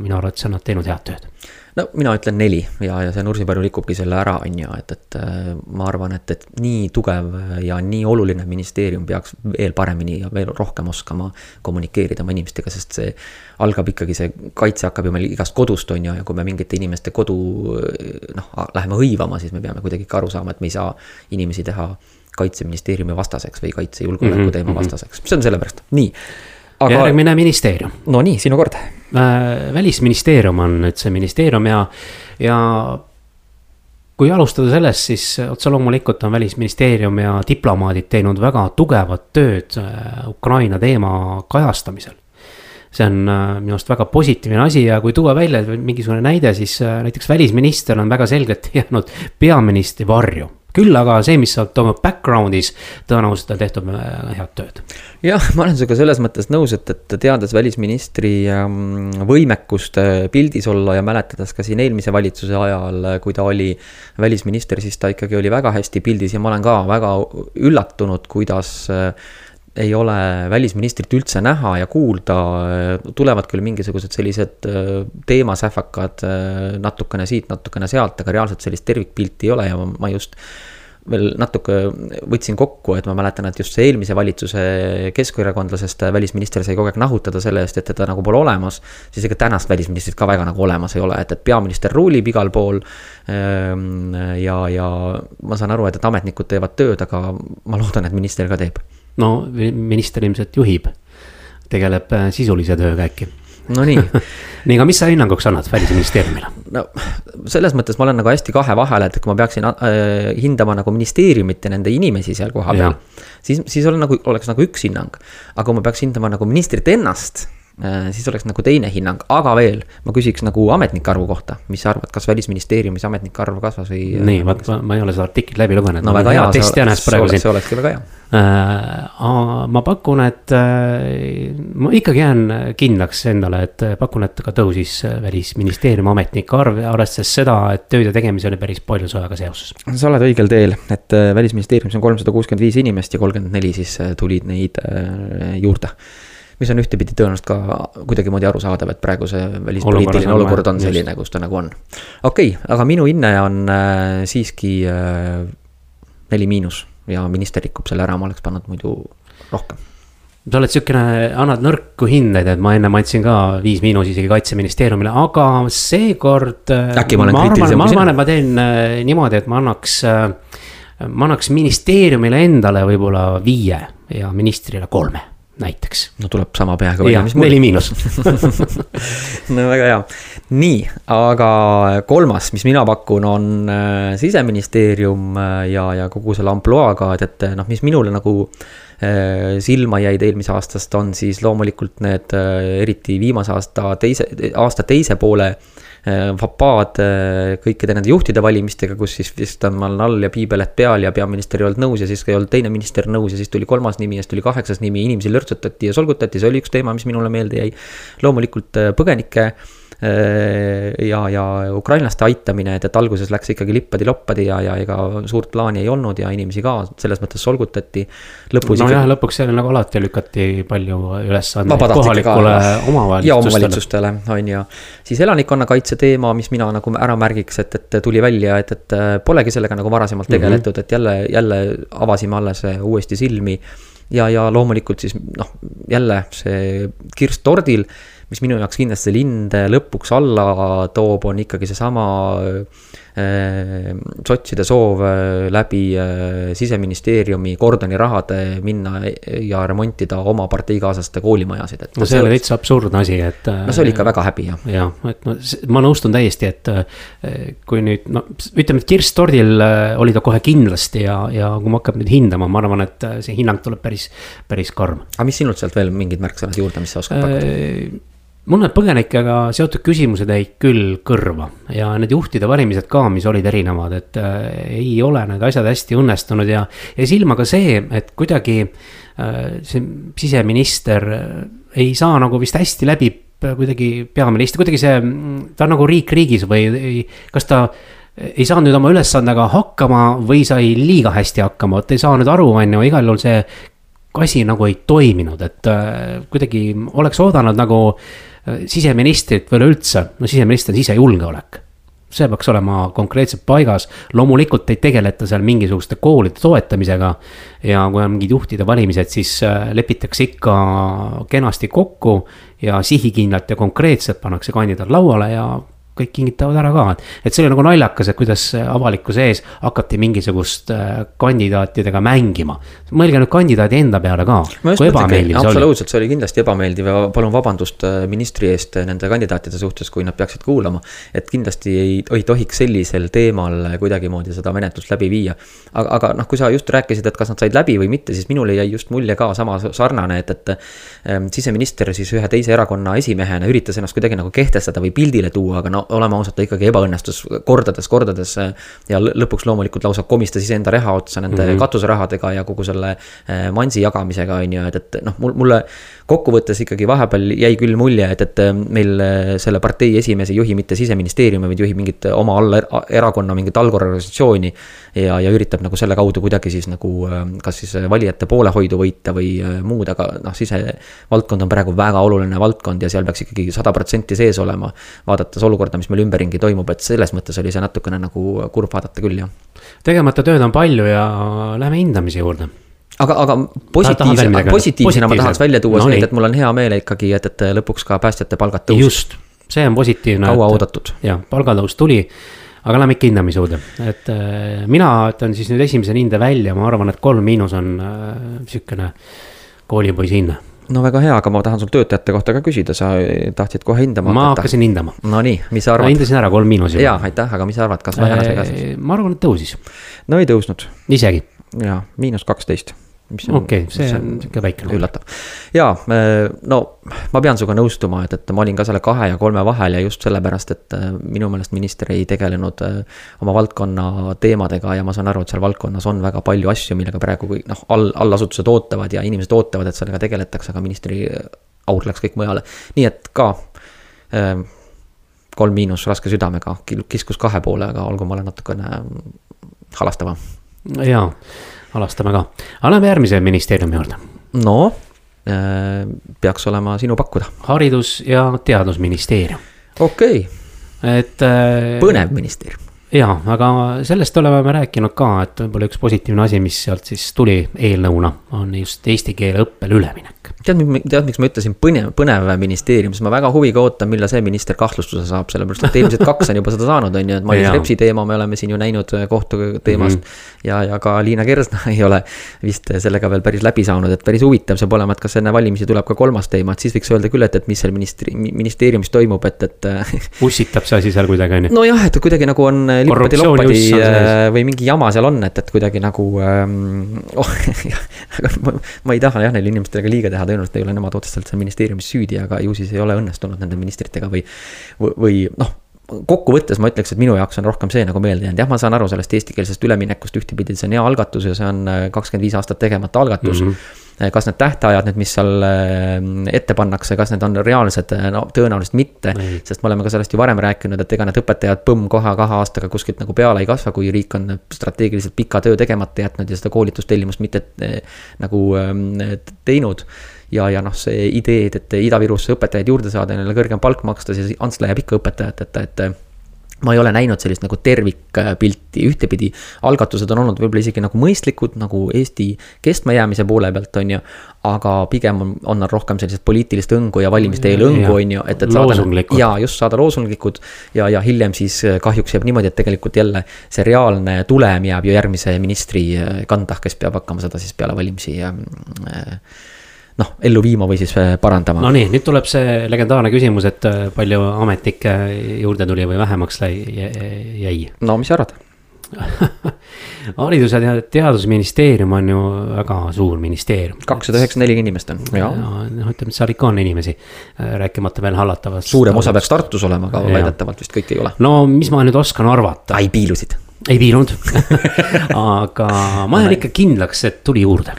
minu arvates on nad teinud head tööd. No mina ütlen neli ja, ja see Nursipalu rikubki selle ära, on ju, et, et äh, ma arvan, et, et nii tugev ja nii oluline ministeerium peaks veel paremini ja veel rohkem oskama kommunikeerida oma inimestega, sest see algab ikkagi, see kaitse hakkab ju meil igast kodust, on ju, ja kui me mingite inimeste kodu noh, läheme hõivama, siis me peame kuidagi ikka aru saama, et me ei saa inimesi teha kaitseministeeriumi vastaseks või kaitsejulgeoleku mm -hmm, teema mhm. vastaseks, see on sellepärast, nii aga.... järgmine ministeerium. no nii, sinu kord äh,. välisministeerium on nüüd see ministeerium ja, ja kui alustada sellest, siis otse loomulikult on välisministeerium ja diplomaadid teinud väga tugevat tööd äh, Ukraina teema kajastamisel. see on äh, minu arust väga positiivne asi ja kui tuua välja mingisugune näide, siis näiteks välisminister on väga selgelt jäänud peaministri varju küll aga see, mis seal toimub background'is, tõenäoliselt on tehtud äh, head tööd. jah, ma olen sinuga selles mõttes nõus, et, et teades välisministri ähm, võimekust äh, pildis olla ja mäletades ka siin eelmise valitsuse ajal, äh, kui ta oli välisminister, siis ta ikkagi oli väga hästi pildis ja ma olen ka väga üllatunud, kuidas ei ole välisministrit üldse näha ja kuulda, tulevad küll mingisugused sellised teemasähvakad natukene siit, natukene sealt, aga reaalselt sellist tervikpilti ei ole ja ma just veel natuke võtsin kokku, et ma mäletan, et just see eelmise valitsuse keskerakondlasest välisminister sai kogu aeg nahutada selle eest, et teda nagu pole olemas. siis ega tänast välisministrit ka väga nagu olemas ei ole, et, et peaminister ruulib igal pool. Ehm, ja, ja ma saan aru, et, et ametnikud teevad tööd, aga ma loodan, et minister ka teeb. No minister ilmselt juhib, tegeleb äh, sisulise tööga äkki Nonii nii, aga mis sa hinnanguks annad välisministeeriumile? no selles mõttes ma olen nagu hästi kahe vahel, et kui ma peaksin äh, hindama nagu ministeeriumit ja nende inimesi seal kohapeal. siis, siis on nagu, oleks nagu üks hinnang. aga kui ma peaks hindama nagu ministrit ennast siis oleks nagu teine hinnang, aga veel, ma küsiks nagu ametnike arvu kohta, mis sa arvad, kas välisministeeriumis ametnike arv kasvas või? nii, vot ma, ma ei ole seda artiklit läbi lugenud. no väga hea, see, see, oleks, see olekski väga hea äh,. ma pakun, et äh, ma ikkagi jään kindlaks endale, et pakun, et ka tõusis välisministeeriumi ametnike arv, arvestades seda, et tööde tegemisel oli päris palju sõjaga seoses. sa oled õigel teel, et äh, välisministeeriumis on kolmsada kuuskümmend viis inimest ja kolmkümmend neli siis äh, tulid neid juurde mis on ühtepidi tõenäoliselt ka kuidagimoodi arusaadav, et praegu see välispoliitiline olukord on selline, kus ta nagu on. okei okay,, aga minu hinne on äh, siiski äh, neli miinus ja minister rikub selle ära, ma oleks pannud muidu rohkem sa oled siukene, annad nõrku hindeid, et ma ennem andsin ka viis miinus isegi kaitseministeeriumile, aga seekord. Äh, äkki ma olen kriitilisem kui sina? ma arvan, et ma teen äh, niimoodi, et ma annaks äh,, ma annaks ministeeriumile endale võib-olla viie ja ministrile kolme näiteks. no tuleb sama peaga välja, mis mul. neli miinus no väga hea. nii, aga kolmas, mis mina pakun, on äh, siseministeerium äh, ja, ja kogu selle ampluaaga, et, et noh, mis minule nagu äh, silma jäid eelmise aastast, on siis loomulikult need eriti viimase aasta teise, aasta teise poole vapaad kõikide nende juhtide valimistega, kus siis vist on all ja piibeled peal ja peaminister ei olnud nõus ja siis ei olnud teine minister nõus ja siis tuli kolmas nimi ja siis tuli kaheksas nimi, inimesi lörtsutati ja solgutati, see oli üks teema, mis minule meelde jäi. loomulikult põgenike Äh, ja, ja ukrainlaste aitamine, et, et alguses läks ikkagi lippadi-loppadi ja, ja ega suurt plaani ei olnud ja inimesi ka selles mõttes solgutati. nojah lõpuks jälle nagu alati lükati palju ülesandeid kohalikule omavalitsustele. ja omavalitsustele, on ju. siis elanikkonnakaitse teema, mis mina nagu ära märgiks, et, et tuli välja, et, et polegi sellega nagu varasemalt mhm. tegeletud mm, -hmm. et jälle, jälle avasime alles uuesti silmi ja, ja loomulikult siis noh, jälle see kirss tordil mis minu jaoks kindlasti linde lõpuks alla toob, on ikkagi seesama sotside soov läbi siseministeeriumi kordoni rahade minna ja remontida oma parteikaaslaste koolimajasid, et. no see oli täitsa absurdne asi, et. no see oli ikka väga häbi jah. jah, et no ma nõustun täiesti, et kui nüüd no ütleme, et Kirss Tordil oli ta kohe kindlasti ja, ja kui ma hakkab nüüd hindama, ma arvan, et see hinnang tuleb päris, päris karm. aga mis sinult sealt veel mingid märksõnad juurde, mis sa oskad pakkuda? Mul need põgenikega seotud küsimused jäid küll kõrva ja need juhtide valimised ka, mis olid erinevad, et äh, ei ole need asjad hästi õnnestunud ja, ja silma ka see, et kuidagi äh, see siseminister äh, ei saa nagu vist hästi läbi äh, kuidagi peaminister, kuidagi see, ta on nagu riik riigis või kas ta ei saanud nüüd oma ülesandega hakkama või sai liiga hästi hakkama, vot ei saa nüüd aru, on ju, igal juhul see asi nagu ei toiminud, et äh, kuidagi oleks oodanud nagu äh, siseministrit või üleüldse, no siseminister on sisejulgeolek see peaks olema konkreetselt paigas, loomulikult ei tegeleta seal mingisuguste koolide toetamisega. ja kui on mingid juhtide valimised, siis äh, lepitakse ikka kenasti kokku ja sihikindlalt ja konkreetselt pannakse kandidaat lauale ja kõik kingitavad ära ka, et. et see oli nagu naljakas, et kuidas avalikkuse ees hakati mingisugust äh, kandidaatidega mängima. mõelge nüüd kandidaadi enda peale ka, absoluutselt, see oli kindlasti ebameeldiv ja palun vabandust äh, ministri eest äh, nende kandidaatide suhtes, kui nad peaksid kuulama. et kindlasti ei, ei tohiks sellisel teemal kuidagimoodi seda menetlust läbi viia. aga, aga noh, kui sa just rääkisid, et kas nad said läbi või mitte, siis minule jäi just mulje ka sama sarnane, et, et ähm, siseminister siis ühe teise erakonna esimehena üritas ennast kuidagi nagu kehtestada või pildile tuua, aga no oleme ausad, ta ikkagi ebaõnnestus kordades, kordades. ja lõpuks loomulikult lausa komistas iseenda reha otsa nende mm -hmm. katuserahadega ja kogu selle eh, mansi jagamisega, on ju, et, et noh, mul, mulle kokkuvõttes ikkagi vahepeal jäi küll mulje, et, et meil eh, selle partei esimees ei juhi mitte siseministeeriumi, vaid juhib mingit oma alla erakonna mingit allkorraorganisatsiooni. ja, ja üritab nagu selle kaudu kuidagi siis nagu eh, kas siis valijate poolehoidu võita või muud, aga noh, sisevaldkond on praegu väga oluline valdkond ja seal peaks ikkagi sada protsenti sees olema. vaadates olukorda, mis meil ümberringi toimub, et selles mõttes oli see natukene nagu kurb vaadata küll, jah. tegemata tööd on palju ja lähme hindamise juurde aga, aga positiivse, positiivsena ma tahaks välja tuua no, seda, et mul on hea meel ikkagi, et, et lõpuks ka päästjate palgad tõusid. just, see on positiivne. kaua oodatud. jah, palgatõus tuli, aga lähme ikka hindamise juurde, et äh, mina ütlen siis nüüd esimese hinde välja, ma arvan, et kolm miinus on äh, sihukene koolipoisi hinne no väga hea, aga ma tahan sul töötajate kohta ka küsida, sa tahtsid kohe hindama ma hakata. hakkasin hindama. Nonii, mis sa arvad? ma hindasin ära kolm miinus. jaa, aitäh, aga mis sa arvad, kas vähenes või kasvas? ma arvan, et tõusis. no ei tõusnud. isegi? jaa, miinus kaksteist okei okay,, see on sihuke väike. üllatav. ja no ma pean sinuga nõustuma, et, et ma olin ka selle kahe ja kolme vahel ja just sellepärast, et äh, minu meelest minister ei tegelenud äh, oma valdkonna teemadega ja ma saan aru, et seal valdkonnas on väga palju asju, millega praegu kõik noh, all, allasutused ootavad ja inimesed ootavad, et sellega tegeletakse, aga ministri aur läks kõik mujale, nii et ka äh, kolm miinus raske südamega, kiskus kahe poole, aga olgu, ma olen natukene halastavam. jaa alastame ka, aga lähme järgmise ministeeriumi juurde. no äh, peaks olema sinu pakkuda. haridus- ja teadusministeerium. okei okay.. et äh,. põnev ministeerium jaa, aga sellest oleme me rääkinud ka, et võib-olla üks positiivne asi, mis sealt siis tuli eelnõuna, on just eesti keele õppele üleminek tead, tead, miks ma ütlesin põnev, põnev ministeerium, sest ma väga huviga ootan, millal see minister kahtlustuse saab, sellepärast et eelmised kaks on juba seda saanud, on ju, et Mailis Repsi teema me oleme siin ju näinud äh, kohtuteemast mm. -hmm. ja, ja ka Liina Kersna ei ole vist sellega veel päris läbi saanud, et päris huvitav saab olema, et kas enne valimisi tuleb ka kolmas teema, et siis võiks öelda küll, et, et mis seal ministri, ministeeriumis toimub, et, et. ussitab see asi seal kuidagi, on ju? nojah, et kuidagi nagu on lippadi-loppadi äh, või mingi jama seal on, et, et kuidagi nagu ähm,. Oh, ma, ma ei taha jah neile inimestele ka liiga teha tõenäoliselt ei ole nemad otseselt seal ministeeriumis süüdi, aga ju siis ei ole õnnestunud nende ministritega või, või noh kokkuvõttes ma ütleks, et minu jaoks on rohkem see nagu meelde jäänud, jah, ma saan aru sellest eestikeelsest üleminekust, ühtepidi see on hea algatus ja see on äh, kakskümmend viis aastat tegemata algatus mm. -hmm kas need tähtajad nüüd, mis seal äh, ette pannakse, kas need on reaalsed, no tõenäoliselt mitte. sest me oleme ka sellest ju varem rääkinud, et ega need õpetajad põmm kohe kahe aastaga kuskilt nagu peale ei kasva, kui riik on strateegiliselt pika töö tegemata jätnud ja seda koolitustellimust mitte nagu teinud ja, ja noh, see idee, et Ida-Virusse õpetajaid juurde saada ja neile kõrgem palk maksta, siis Ants läheb ikka õpetajateta, et ma ei ole näinud sellist nagu tervikpilti, ühtepidi algatused on olnud võib-olla isegi nagu mõistlikud nagu Eesti kestmajäämise poole pealt, on ju. aga pigem on, on nad rohkem sellist poliitilist õngu ja valimiste eel õngu, on ju, et, et saada. ja just saada loosunglikud ja, ja hiljem siis kahjuks jääb niimoodi, et tegelikult jälle see reaalne tulem jääb ju järgmise ministri kanda, kes peab hakkama seda siis peale valimisi äh, noh, ellu viima või siis äh, parandama. no nii, nüüd tuleb see legendaarne küsimus, et äh, palju ametnikke juurde tuli või vähemaks jäi? no mis sa arvad haridus- ja teadusministeerium on ju väga suur ministeerium. kakssada üheksakümmend neli inimest on, jaa. noh, ütleme, et seal ikka on inimesi, äh, rääkimata veel hallatavast. suurem osa peaks Tartus olema, aga väidetavalt vist kõik ei ole. no mis ma nüüd oskan arvata? ai, piilusid. ei piilunud aga ma jään ikka kindlaks, et tuli juurde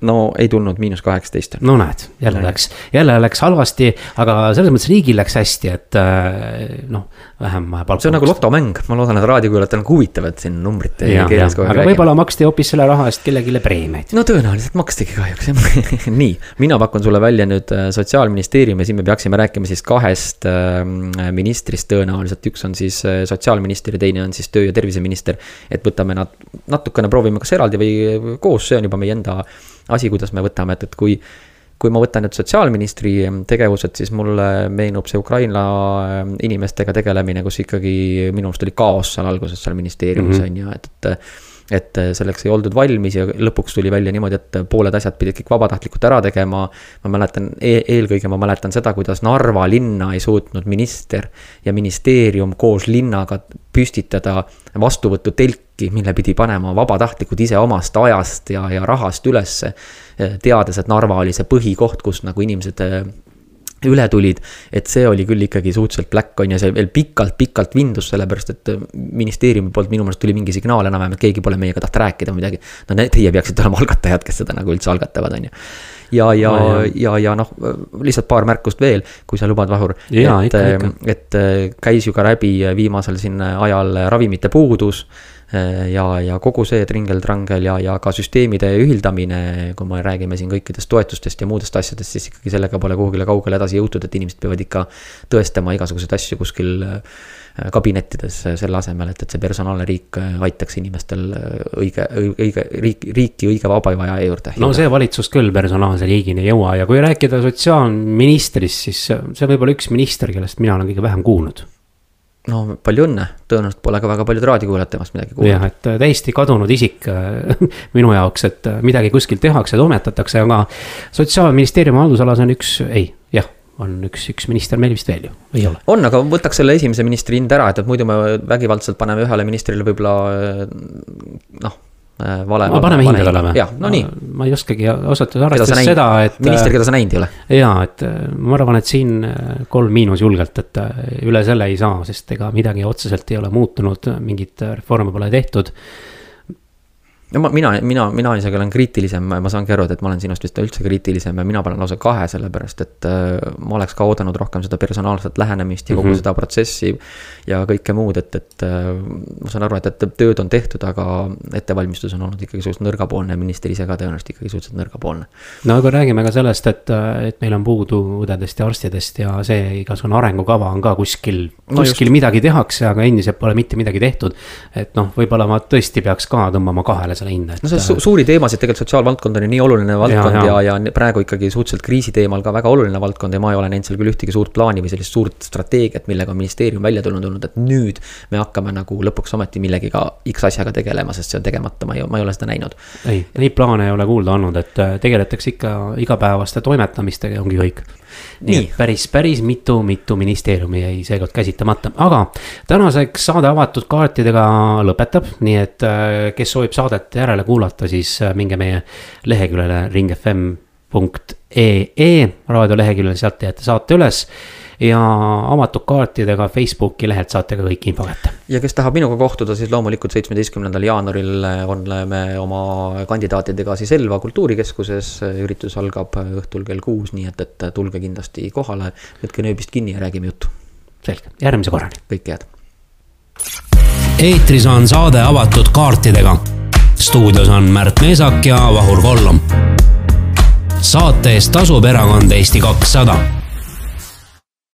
no ei tulnud miinus kaheksateist. no näed, jälle no. läks, jälle läks halvasti, aga selles mõttes riigil läks hästi, et äh, noh, vähem palka. see on nagu lotomäng, ma loodan, et raadiokuulajatele on huvitav, et siin numbrit kirjas kogu aeg. aga võib-olla maksti hoopis selle raha eest kellelegi preemiaid. no tõenäoliselt makstigi kahjuks jah nii, mina pakun sulle välja nüüd äh, sotsiaalministeeriumi, siin me peaksime rääkima siis kahest äh, ministrist tõenäoliselt, üks on siis sotsiaalminister ja teine on siis töö- ja terviseminister. et võtame nad natukene, proovime kas eraldi või koos, see on juba meie enda asi, kuidas me võtame, et, et kui kui ma võtan nüüd sotsiaalministri tegevused, siis mulle meenub see Ukraina inimestega tegelemine, kus ikkagi minu arust oli kaos seal alguses seal ministeeriumis mm -hmm. on ju, et, et et selleks ei oldud valmis ja lõpuks tuli välja niimoodi, et pooled asjad pidid kõik vabatahtlikult ära tegema. ma mäletan e, eelkõige ma mäletan seda, kuidas Narva linna ei suutnud minister ja ministeerium koos linnaga püstitada vastuvõtutelki, mille pidi panema vabatahtlikud ise omast ajast ja, ja rahast ülesse. teades, et Narva oli see põhikoht, kus nagu inimesed üle tulid, et see oli küll ikkagi suhteliselt black on ja see veel pikalt-pikalt vindus, sellepärast et äh, ministeeriumi poolt minu meelest tuli mingi signaal enam-vähem, et keegi pole meiega tahtnud rääkida või midagi. no teie peaksite olema algatajad, kes seda nagu üldse algatavad, on ju. ja, ja no,, ja, ja noh, lihtsalt paar märkust veel, kui sa lubad, Vahur. et, äh, et äh, käis ju ka läbi viimasel siin ajal ravimite puudus ja, ja kogu see tringel-trangel ja, ja ka süsteemide ühildamine, kui me räägime siin kõikidest toetustest ja muudest asjadest, siis ikkagi sellega pole kuhugile kaugele edasi jõutud, et inimesed peavad ikka tõestama igasuguseid asju kuskil äh, kabinettides selle asemel, et, et see personaalne riik äh, aitaks inimestel õige, õige, riik, riiki õige vabaaja juurde. no see valitsus küll personaalse riigini ei jõua ja kui rääkida sotsiaalministrist, siis see võib olla üks minister, kellest mina olen kõige vähem kuulnud no palju õnne, tõenäoliselt pole ka väga paljud raadiokuulajad temast midagi kuulnud. jah, et äh, täiesti kadunud isik äh, minu jaoks, et äh, midagi kuskil tehakse, toimetatakse, aga sotsiaalministeeriumi haldusalas on üks, ei, jah on üks, üks minister meil vist veel ju, ei ole? on, aga võtaks selle esimese ministri hinde ära, et, et muidu me vägivaldselt paneme ühele ministrile võib-olla noh vale. no paneme hinded olema. jah, no nii. ma ei oskagi ausalt öelda arvestades seda, et. minister, keda sa näinud ei ole. ja, et äh, ma arvan, et siin äh, kolm miinus julgelt, et üle selle ei saa, sest ega midagi otseselt ei ole muutunud, mingit reformi pole tehtud no ma, mina, mina, mina isegi olen kriitilisem, ma saangi aru, et, ma olen sinust vist üldse kriitilisem ja mina panen lausa kahe, sellepärast et äh, ma oleks ka oodanud rohkem seda personaalset lähenemist ja kogu mm -hmm. seda protsessi. ja kõike muud, et, et äh, ma saan aru, et, et tööd on tehtud, aga ettevalmistus on olnud ikkagi suhteliselt nõrgapoolne, minister ise ka tõenäoliselt ikkagi suhteliselt nõrgapoolne. no aga räägime ka sellest, et, et meil on puudu õdedest ja arstidest ja see igasugune arengukava on ka kuskil, kuskil no midagi tehakse, aga endiselt pole mitte midagi tehtud. et noh, võib-olla ma tõesti peaks ka tõmbama kahele selle hinda, et. no see on su suuri teemasid, tegelikult sotsiaalvaldkond on ju nii oluline valdkond ja, ja, ja praegu ikkagi suhteliselt kriisi teemal ka väga oluline valdkond ja ma ei ole näinud seal küll ühtegi suurt plaani või sellist suurt strateegiat, millega on ministeerium välja tulnud olnud, et nüüd me hakkame nagu lõpuks ometi millegiga X asjaga tegelema, sest see on tegemata, ma ei, ma ei ole seda näinud. ei, neid plaane ei ole kuulda olnud, et äh, tegeletakse ikka igapäevaste toimetamistega ja ongi kõik nii et päris, päris mitu-mitu ministeeriumi jäi seekord käsitlemata, aga tänaseks saade avatud kaartidega lõpetab, nii et äh, kes soovib saadet järele kuulata, siis äh, minge meie leheküljele ringfm.ee raadioleheküljele, sealt leiate saate üles ja avatud kaartidega Facebooki lehelt saate ka kõik info kätte. ja kes tahab minuga kohtuda, siis loomulikult seitsmeteistkümnendal jaanuaril oleme oma kandidaatidega siis Elva kultuurikeskuses. üritus algab õhtul kell kuus, nii et, et tulge kindlasti kohale, võtke nööbist kinni ja räägime juttu. selge, järgmise korrani. kõike head. eetris on saade avatud kaartidega. stuudios on Märt Meesak ja Vahur Kollom. saate eest tasub erakond Eesti kakssada